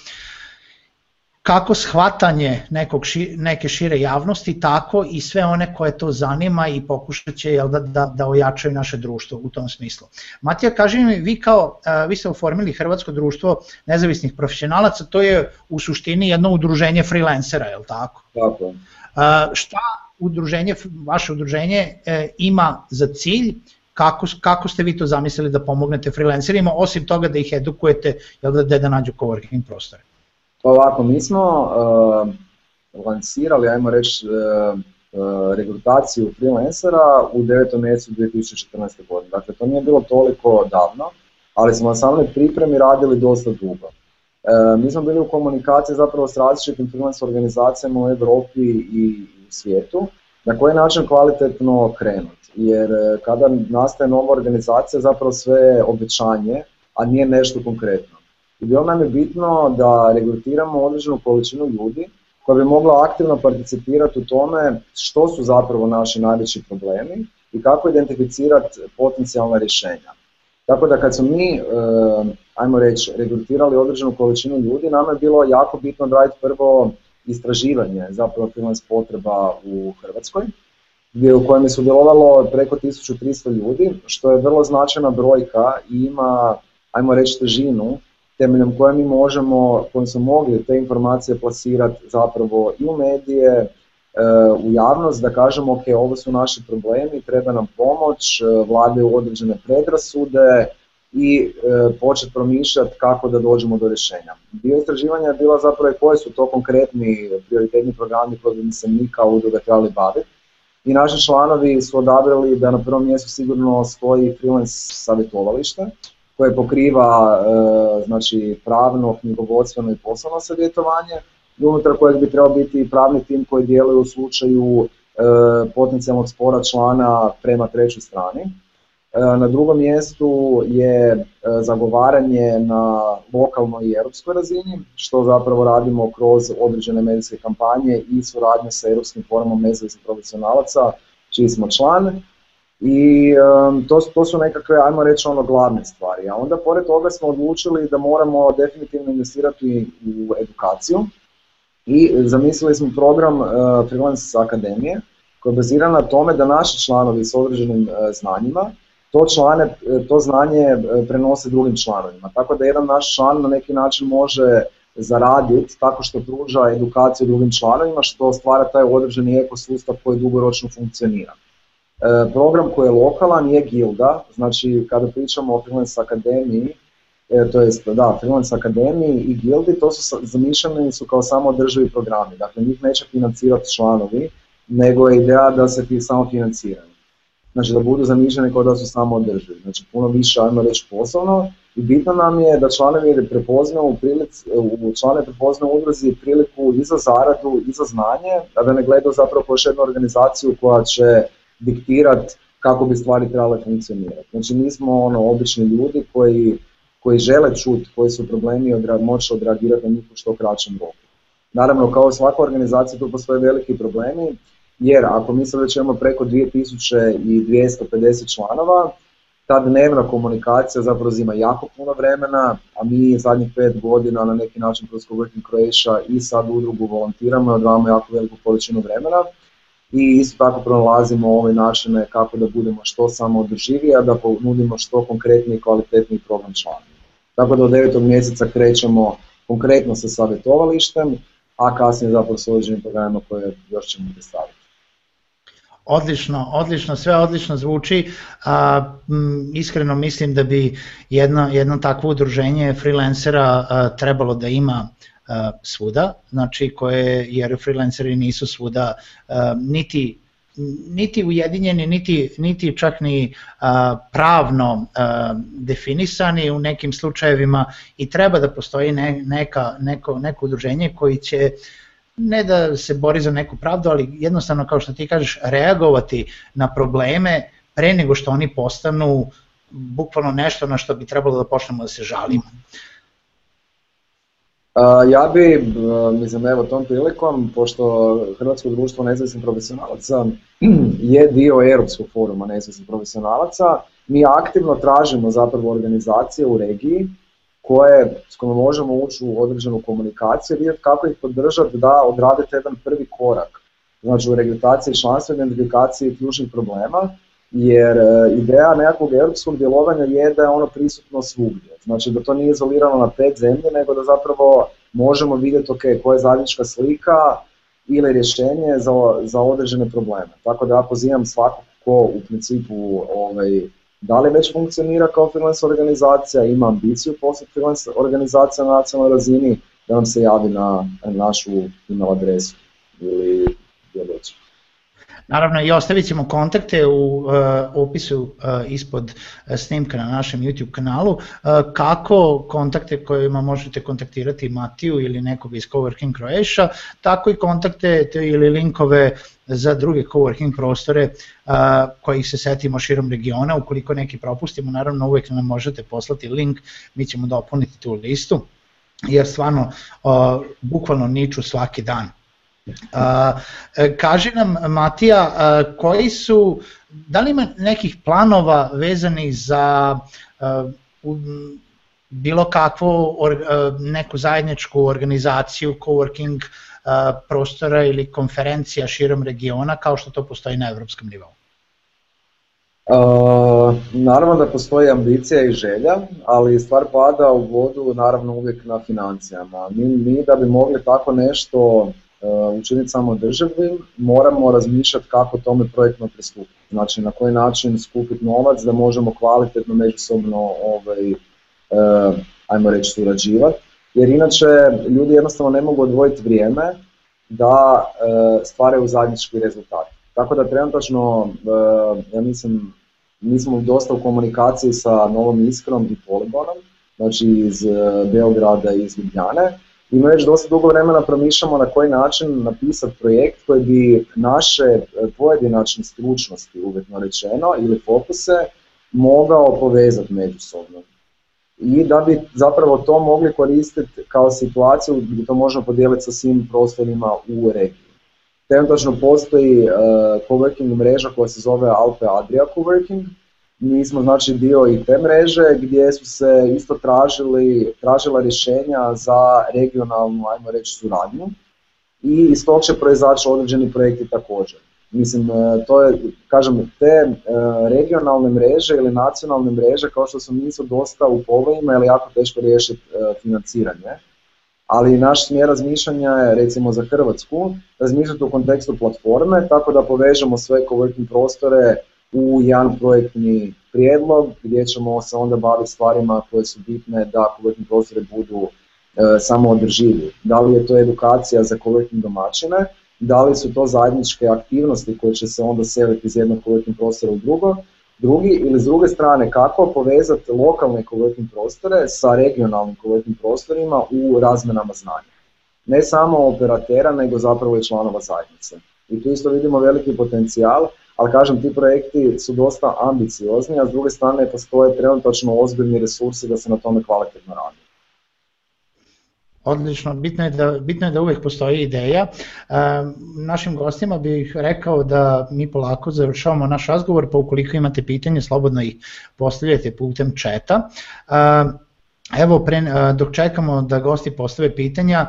kako shvatanje nekog neke šire javnosti, tako i sve one koje to zanima i pokušat će da, da, da ojačaju naše društvo u tom smislu. Matija, kaži mi, vi, kao, e, vi ste oformili Hrvatsko društvo nezavisnih profesionalaca, to je u suštini jedno udruženje freelancera, je li tako? Tako. A, e, Šta udruženje, vaše udruženje e, ima za cilj kako, kako ste vi to zamislili da pomognete freelancerima, osim toga da ih edukujete jel, da, da nađu coworking prostore? Ovako, mi smo uh, lansirali, ajmo reći, uh, eh, uh, eh, rekrutaciju freelancera u 9. mjesecu 2014. godine. Dakle, to nije bilo toliko davno, ali smo na samoj pripremi radili dosta dugo. Mi smo bili u komunikaciji zapravo s različitim freelance organizacijama u Europi i u svijetu, na koji način kvalitetno krenuti. Jer kada nastaje nova organizacija, zapravo sve je obećanje, a nije nešto konkretno i bilo nam je bitno da regrutiramo određenu količinu ljudi koja bi mogla aktivno participirati u tome što su zapravo naši najveći problemi i kako identificirati potencijalna rješenja. Tako da kad smo mi, e, ajmo reći, regrutirali određenu količinu ljudi, nama je bilo jako bitno raditi prvo istraživanje zapravo freelance potreba u Hrvatskoj, gdje u kojem je sudjelovalo preko 1300 ljudi, što je vrlo značajna brojka i ima, ajmo reći, težinu temeljem koje mi možemo, kojim smo mogli te informacije plasirati zapravo i u medije, e, u javnost da kažemo ok, ovo su naši problemi, treba nam pomoć, e, vladaju određene predrasude i e, početi promišljati kako da dođemo do rješenja. Dio istraživanja je bila zapravo koji su to konkretni prioritetni programi koji bi se mi kao udruga trebali baviti. I naši članovi su odabrali da na prvom mjestu sigurno stoji freelance savjetovalište, koje pokriva e, znači, pravno, knjigovodstveno i poslovno savjetovanje, unutar kojeg bi trebao biti i pravni tim koji djeluje u slučaju e, potencijalnog spora člana prema trećoj strani. E, na drugom mjestu je zagovaranje na lokalnoj i europskoj razini, što zapravo radimo kroz određene medijske kampanje i suradnje sa Europskim forumom nezavisnih profesionalaca, čiji smo član. I to, to su nekakve, ajmo reći, ono glavne stvari. A onda pored toga smo odlučili da moramo definitivno investirati u edukaciju i zamislili smo program uh, Freelance Akademije koji je bazirana na tome da naši članovi s određenim eh, znanjima to, člane, eh, to znanje prenose drugim članovima. Tako da jedan naš član na neki način može zaraditi tako što pruža edukaciju drugim članovima što stvara taj određeni ekosustav koji dugoročno funkcionira. E, program koji je lokalan je Gilda, znači kada pričamo o Freelance Akademiji, e, to jest da, Freelance Akademiji i Gildi, to su zamišljeni su kao samo programi, dakle njih neće financirati članovi, nego je ideja da se ti samo financiraju. Znači da budu zamišljeni kao da su samo znači puno više, ajmo reći, poslovno, i bitno nam je da članovi prepoznaju u prilic, u udruzi priliku i za zaradu i za znanje, a da ne gledaju zapravo još jednu organizaciju koja će diktirati kako bi stvari trebale funkcionirati. Znači mi smo ono, obični ljudi koji, koji žele čuti koji su problemi i moći odreagirati na njih u što kraćem roku. Naravno, kao svaka organizacija tu postoje veliki problemi, jer ako mi sad već imamo preko 2250 članova, ta dnevna komunikacija zapravo uzima jako puno vremena, a mi zadnjih pet godina na neki način kroz Coworking Croatia i sad udrugu volontiramo i odvamo jako veliku količinu vremena i isto tako pronalazimo ove načine kako da budemo što samo održiviji, a da ponudimo što konkretniji i kvalitetniji program člana. Tako da od 9. mjeseca krećemo konkretno sa savjetovalištem, a kasnije zapravo s određenim programima koje još ćemo predstaviti. Odlično, odlično, sve odlično zvuči. A, iskreno mislim da bi jedno, jedno takvo udruženje freelancera trebalo da ima E, svuda, znači koje jer freelanceri nisu svuda e, niti niti ujedinjeni, niti, niti čak ni e, pravno definisani u nekim slučajevima i treba da postoji neka, neko, neko udruženje koji će ne da se bori za neku pravdu, ali jednostavno kao što ti kažeš reagovati na probleme pre nego što oni postanu bukvalno nešto na što bi trebalo da počnemo da se žalimo ja bi, e, mislim, evo tom prilikom, pošto Hrvatsko društvo nezavisnih profesionalaca *clears throat* je dio Europskog foruma nezavisnih profesionalaca, mi aktivno tražimo zapravo organizacije u regiji koje, s kojima možemo ući u određenu komunikaciju i vidjeti kako ih podržati da odradite jedan prvi korak. Znači u regulaciji članstva, identifikaciji ključnih problema, jer e, ideja nekakvog europskog djelovanja je da je ono prisutno svugdje. Znači da to nije izolirano na pet zemlje, nego da zapravo možemo vidjeti ok, koja je zajednička slika ili rješenje za, za određene probleme. Tako da ja pozivam svakog ko u principu ovaj, da li već funkcionira kao freelance organizacija, ima ambiciju postati freelance organizacija na nacionalnoj razini, da nam se javi na našu email adresu ili gdje Naravno i ostavit ćemo kontakte u e, opisu e, ispod e, snimka na našem YouTube kanalu, kako kontakte kojima možete kontaktirati Matiju ili nekog iz Coworking Croatia, tako i kontakte ili linkove za druge coworking prostore kojih se setimo širom regiona, ukoliko neki propustimo, naravno uvijek nam možete poslati link, mi ćemo dopuniti tu listu, jer stvarno bukvalno niču svaki dan. A, e, kaži nam Matija, e, koji su, da li ima nekih planova vezanih za e, bilo kakvu neku zajedničku organizaciju, coworking prostora ili konferencija širom regiona kao što to postoji na evropskom nivou? Uh, naravno da postoji ambicija i želja, ali stvar pada u vodu naravno uvijek na financijama. Mi, mi da bi mogli tako nešto E, učiniti samo državim, moramo razmišljati kako tome projektno pristupiti. Znači na koji način skupiti novac da možemo kvalitetno međusobno ovaj, e, ajmo reći surađivati, jer inače ljudi jednostavno ne mogu odvojiti vrijeme da e, stvaraju zajednički rezultat. Tako da trenutačno, ja mislim, mi smo dosta u komunikaciji sa Novom Iskrom i znači iz Beograda i iz Ljubljane, i mi već dosta dugo vremena promišljamo na koji način napisati projekt koji bi naše e, pojedinačne stručnosti, uvjetno rečeno, ili fokuse mogao povezati međusobno. I da bi zapravo to mogli koristiti kao situaciju gdje to možemo podijeliti sa svim prostorima u regiji. Trenutačno postoji uh, coworking mreža koja se zove Alpe Adria Coworking, mi smo znači dio i te mreže gdje su se isto tražili, tražila rješenja za regionalnu, ajmo reći, suradnju i iz tog će proizaći određeni projekti također. Mislim, e, to je, kažem, te e, regionalne mreže ili nacionalne mreže, kao što su nisu dosta u povojima, ili jako teško riješiti e, financiranje, ali naš smjer razmišljanja je, recimo za Hrvatsku, razmišljati u kontekstu platforme, tako da povežemo sve coworking prostore u jedan projektni prijedlog gdje ćemo se onda baviti stvarima koje su bitne da koletni prostori budu e, samo održivi. Da li je to edukacija za koletne domaćine, da li su to zajedničke aktivnosti koje će se onda seliti iz jednog koletnog prostora u drugo, drugi ili s druge strane kako povezati lokalne koletne prostore sa regionalnim koletnim prostorima u razmenama znanja. Ne samo operatera, nego zapravo i članova zajednice. I tu isto vidimo veliki potencijal ali kažem ti projekti su dosta ambiciozni, a s druge strane postoje trenutačno ozbiljni resursi da se na tome kvalitetno radi. Odlično, bitno je, da, bitno je da uvijek postoji ideja. E, našim gostima bih rekao da mi polako završavamo naš razgovor, pa ukoliko imate pitanje, slobodno ih postavljajte putem četa. E, Evo, pre, dok čekamo da gosti postave pitanja,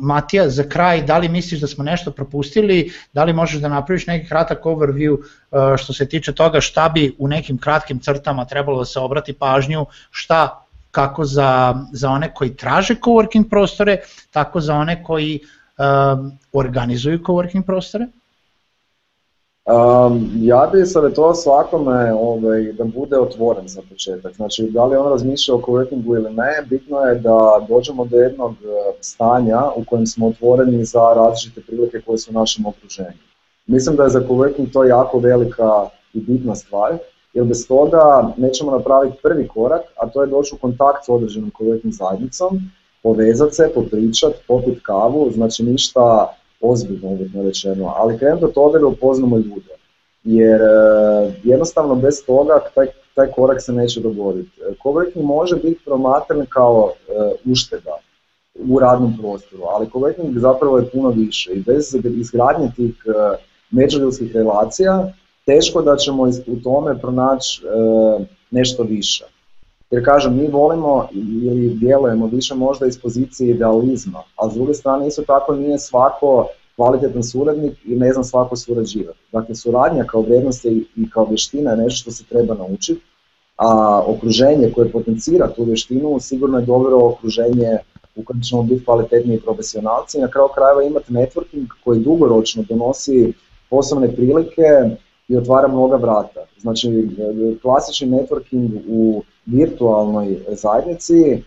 Matija, za kraj, da li misliš da smo nešto propustili, da li možeš da napraviš neki kratak overview što se tiče toga šta bi u nekim kratkim crtama trebalo da se obrati pažnju, šta kako za, za one koji traže coworking prostore, tako za one koji organizuju coworking prostore? Um, ja bih savjetovao svakome ovaj, da bude otvoren za početak. Znači, da li on razmišlja o coworkingu ili ne, bitno je da dođemo do jednog e, stanja u kojem smo otvoreni za različite prilike koje su u našem okruženju. Mislim da je za coworking to jako velika i bitna stvar, jer bez toga nećemo napraviti prvi korak, a to je doći u kontakt s određenom coworking zajednicom, povezati se, popričati, popiti kavu, znači ništa ozbiljno uvjetno rečeno, ali krenuti od toga da upoznamo ljude. Jer e, jednostavno bez toga taj, taj korak se neće dogoditi. Coworking e, može biti promatran kao e, ušteda u radnom prostoru, ali coworking zapravo je puno više i bez izgradnje tih međuljudskih relacija teško da ćemo u tome pronaći nešto više. Jer kažem, mi volimo ili djelujemo više možda iz pozicije idealizma, a s druge strane isto tako nije svako kvalitetan suradnik i ne znam svako surađivati. Dakle, suradnja kao vrijednost i kao vještina je nešto što se treba naučiti, a okruženje koje potencira tu vještinu sigurno je dobro okruženje u kojem ćemo biti kvalitetniji profesionalci i na kraju krajeva imati networking koji dugoročno donosi poslovne prilike i otvara mnoga vrata. Znači, klasični networking u virtualnoj zajednici e,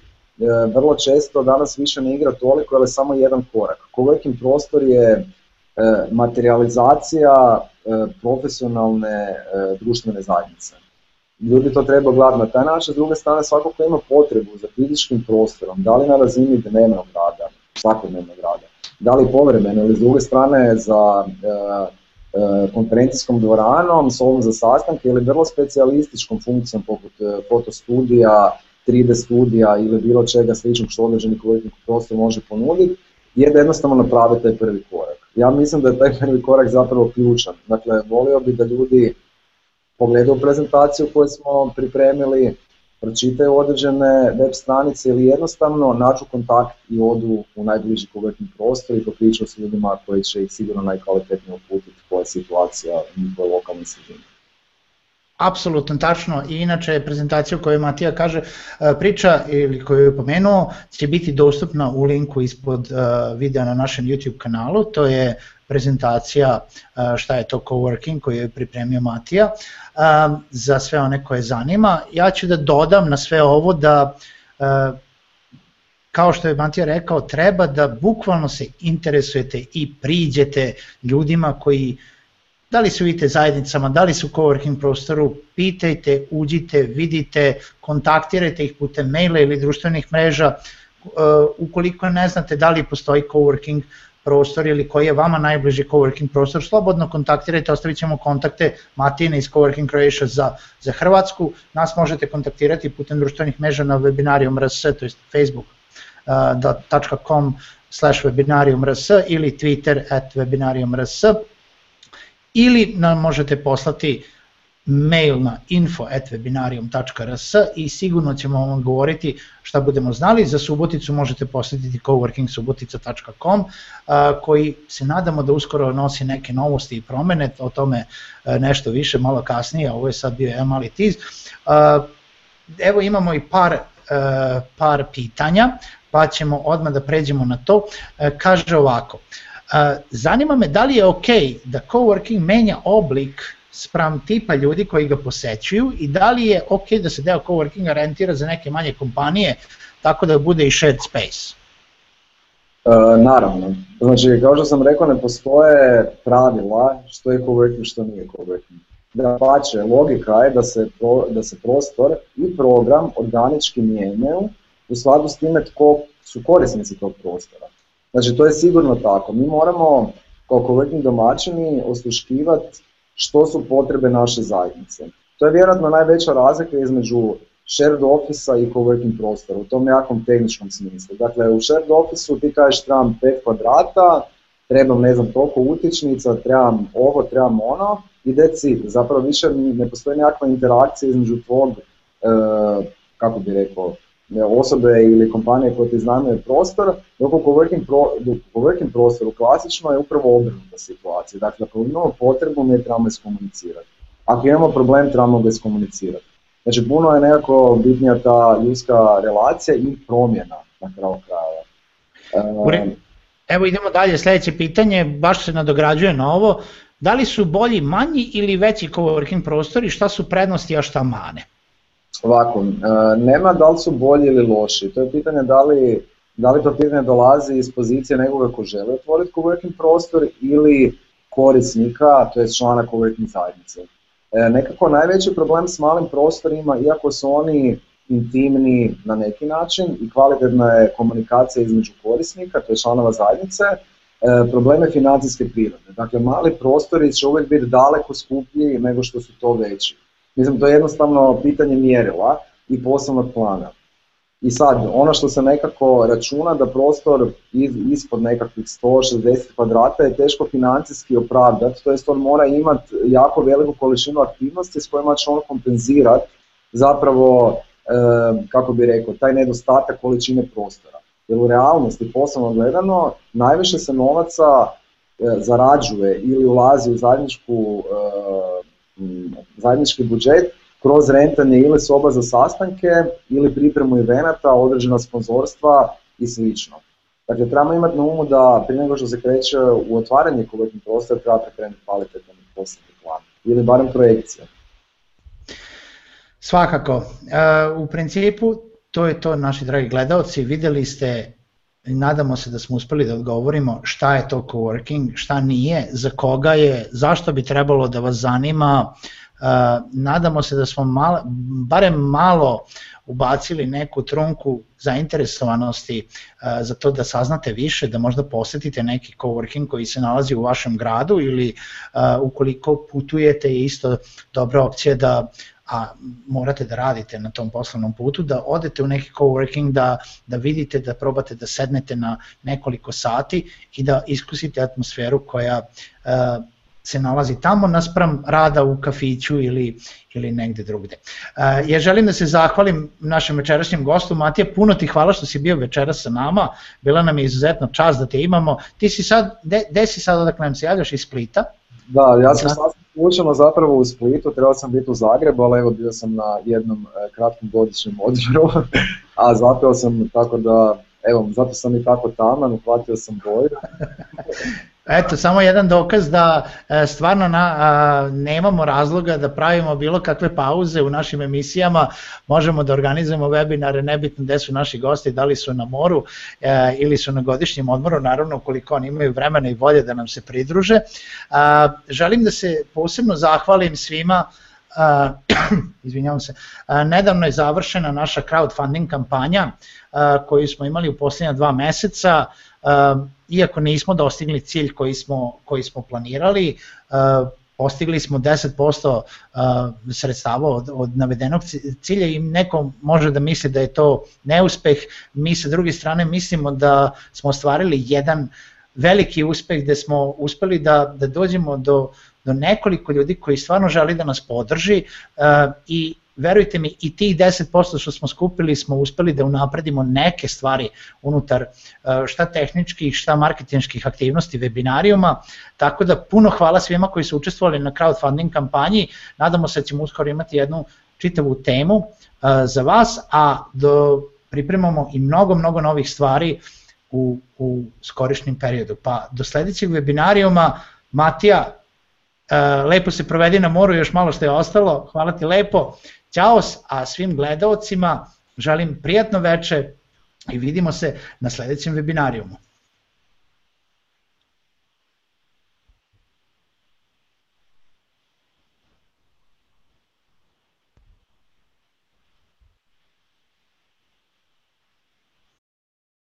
vrlo često danas više ne igra toliko ali samo jedan korak. Coworking prostor je e, materializacija e, profesionalne društvene zajednice. Ljudi to treba gledati na taj način, s druge strane svako ko ima potrebu za fizičkim prostorom, da li na razini dnevnog rada, svakodnevnog rada, da li povremeno ili s druge strane za E, konferencijskom dvoranom, ovom za sastanke ili vrlo specijalističkom funkcijom poput e, fotostudija, 3D studija ili bilo čega sličnog što određeni korisnik prostor može ponuditi, je da jednostavno napravi taj prvi korak. Ja mislim da je taj prvi korak zapravo ključan. Dakle, volio bi da ljudi pogledaju prezentaciju koju smo pripremili, pročitaju određene web stranice ili jednostavno naču kontakt i odu u najbliži kogetni prostor i popričaju s ljudima koji će ih sigurno najkvalitetnije uputiti koja je situacija u njihovoj lokalnoj sredini. Apsolutno tačno i inače prezentacija u kojoj Matija kaže e, priča ili koju je pomenuo će biti dostupna u linku ispod e, videa na našem YouTube kanalu, to je prezentacija e, šta je to coworking koju je pripremio Matija e, za sve one koje zanima. Ja ću da dodam na sve ovo da e, kao što je Matija rekao, treba da bukvalno se interesujete i priđete ljudima koji da li su vidite zajednicama, da li su u coworking prostoru, pitajte, uđite, vidite, kontaktirajte ih putem maila ili društvenih mreža. Ukoliko ne znate da li postoji coworking, prostor ili koji je vama najbliži coworking prostor, slobodno kontaktirajte, ostavit ćemo kontakte Matine iz Coworking Croatia za, za Hrvatsku, nas možete kontaktirati putem društvenih mreža na webinarium RS, to je facebook.com slash webinarium.rs ili twitter at webinarium.rs ili nam možete poslati mail na info.webinarium.rs i sigurno ćemo vam odgovoriti šta budemo znali. Za Suboticu možete posjetiti coworkingsubotica.com koji se nadamo da uskoro nosi neke novosti i promjene, o tome e, nešto više malo kasnije, ovo je sad bio jedan mali tiz. Evo imamo i par, e, par pitanja, pa ćemo odmah da pređemo na to. E, kaže ovako, zanima me da li je ok da coworking menja oblik spram tipa ljudi koji ga posećuju i da li je ok da se deo coworkinga rentira za neke manje kompanije tako da bude i shared space? E, naravno. Znači, kao što sam rekao, ne postoje pravila što je coworking, što nije coworking. Da pače, logika je da se, da se prostor i program organički mijenjaju u skladu s time tko su korisnici tog prostora. Znači, to je sigurno tako. Mi moramo kao coworking domaćini osluškivati što su potrebe naše zajednice. To je vjerojatno najveća razlika između shared office i coworking prostora u tom jakom tehničkom smislu. Dakle, u shared office ti kažeš trebam 5 kvadrata, trebam ne znam toliko utječnica, trebam ovo, trebam ono i deci, zapravo više ne postoji nekakva interakcija između tvog, eh, kako bi rekao, E, osobe ili kompanije koje ti znaju prostor, dok u coworking, pro, prostoru klasično je upravo obrnuta situacija. Dakle, ako imamo potrebu, mi trebamo iskomunicirati. Ako imamo problem, trebamo ga iskomunicirati. Znači, puno je nekako bitnija ta ljudska relacija i promjena na kraju kraja. E, Evo idemo dalje, sljedeće pitanje, baš se nadograđuje na ovo. Da li su bolji manji ili veći coworking prostori, šta su prednosti, a šta mane? Ovako, e, nema da li su bolji ili loši, to je pitanje da li, da li to pitanje dolazi iz pozicije nekoga ko želi otvoriti coworking prostor ili korisnika, to je člana coworking zajednice. E, nekako najveći problem s malim prostorima, iako su oni intimni na neki način i kvalitetna je komunikacija između korisnika, to je članova zajednice, e, probleme je financijske prirode. Dakle, mali prostori će uvijek biti daleko skuplji nego što su to veći. Mislim, to je jednostavno pitanje mjerila i poslovnog plana. I sad, ono što se nekako računa da prostor ispod nekakvih 160 kvadrata je teško financijski opravdati, to jest on mora imati jako veliku količinu aktivnosti s kojima će on kompenzirati zapravo, e, kako bi rekao, taj nedostatak količine prostora. Jer u realnosti, poslovno gledano, najviše se novaca e, zarađuje ili ulazi u zajedničku e, Mm, zajednički budžet kroz rentanje ili soba za sastanke ili pripremu evenata, određena sponzorstva i slično. Dakle, trebamo imati na umu da prije nego što se kreće u otvaranje kuvertnih prostora treba prekrenuti kvalitetan poslovni plan ili barem projekcija. Svakako, e, u principu to je to naši dragi gledalci, vidjeli ste nadamo se da smo uspeli da odgovorimo šta je to coworking, šta nije, za koga je, zašto bi trebalo da vas zanima. E, nadamo se da smo barem malo ubacili neku trunku zainteresovanosti e, za to da saznate više, da možda posetite neki coworking koji se nalazi u vašem gradu ili e, ukoliko putujete je isto dobra opcija da a morate da radite na tom poslovnom putu, da odete u neki coworking, da, da vidite, da probate da sednete na nekoliko sati i da iskusite atmosferu koja e, se nalazi tamo naspram rada u kafiću ili, ili negde drugde. E, ja želim da se zahvalim našem večerašnjem gostu, Matija, puno ti hvala što si bio večeras sa nama, bila nam je izuzetno čast da te imamo. Ti si sad, de, si sad odakle nam se javljaš iz Splita? Da, ja sam slučajno zapravo u Splitu, trebao sam biti u Zagrebu, ali evo bio sam na jednom e, kratkom godišnjem odmoru, *laughs* a zapeo sam tako da Evo, zato sam i tako taman, uhvatio sam boju. *laughs* Eto, samo jedan dokaz da e, stvarno na, nemamo razloga da pravimo bilo kakve pauze u našim emisijama, možemo da organizujemo webinare, nebitno gde su naši gosti, da li su na moru e, ili su na godišnjem odmoru, naravno koliko oni imaju vremena i volje da nam se pridruže. želim da se posebno zahvalim svima Uh, *clears throat* izvinjavam se, uh, nedavno je završena naša crowdfunding kampanja uh, koju smo imali u posljednja dva meseca, iako nismo dostigli cilj koji smo, koji smo planirali, postigli smo 10% sredstava od, od navedenog cilja i neko može da misli da je to neuspeh, mi sa druge strane mislimo da smo ostvarili jedan veliki uspeh gde smo uspeli da, da dođemo do do nekoliko ljudi koji stvarno želi da nas podrži e, i verujte mi i tih 10% što smo skupili smo uspeli da unapredimo neke stvari unutar e, šta tehničkih, šta marketinških aktivnosti webinarijuma, tako da puno hvala svima koji su učestvovali na crowdfunding kampanji, nadamo se da ćemo uskoro imati jednu čitavu temu e, za vas, a do, pripremamo i mnogo, mnogo novih stvari u, u skorišnjem periodu. Pa do sledećeg webinarijuma, Matija, E, lepo se provedi na moru, još malo što je ostalo, hvala ti lepo, Ćao, a svim gledaocima želim prijatno veče i vidimo se na sledećem webinarijumu.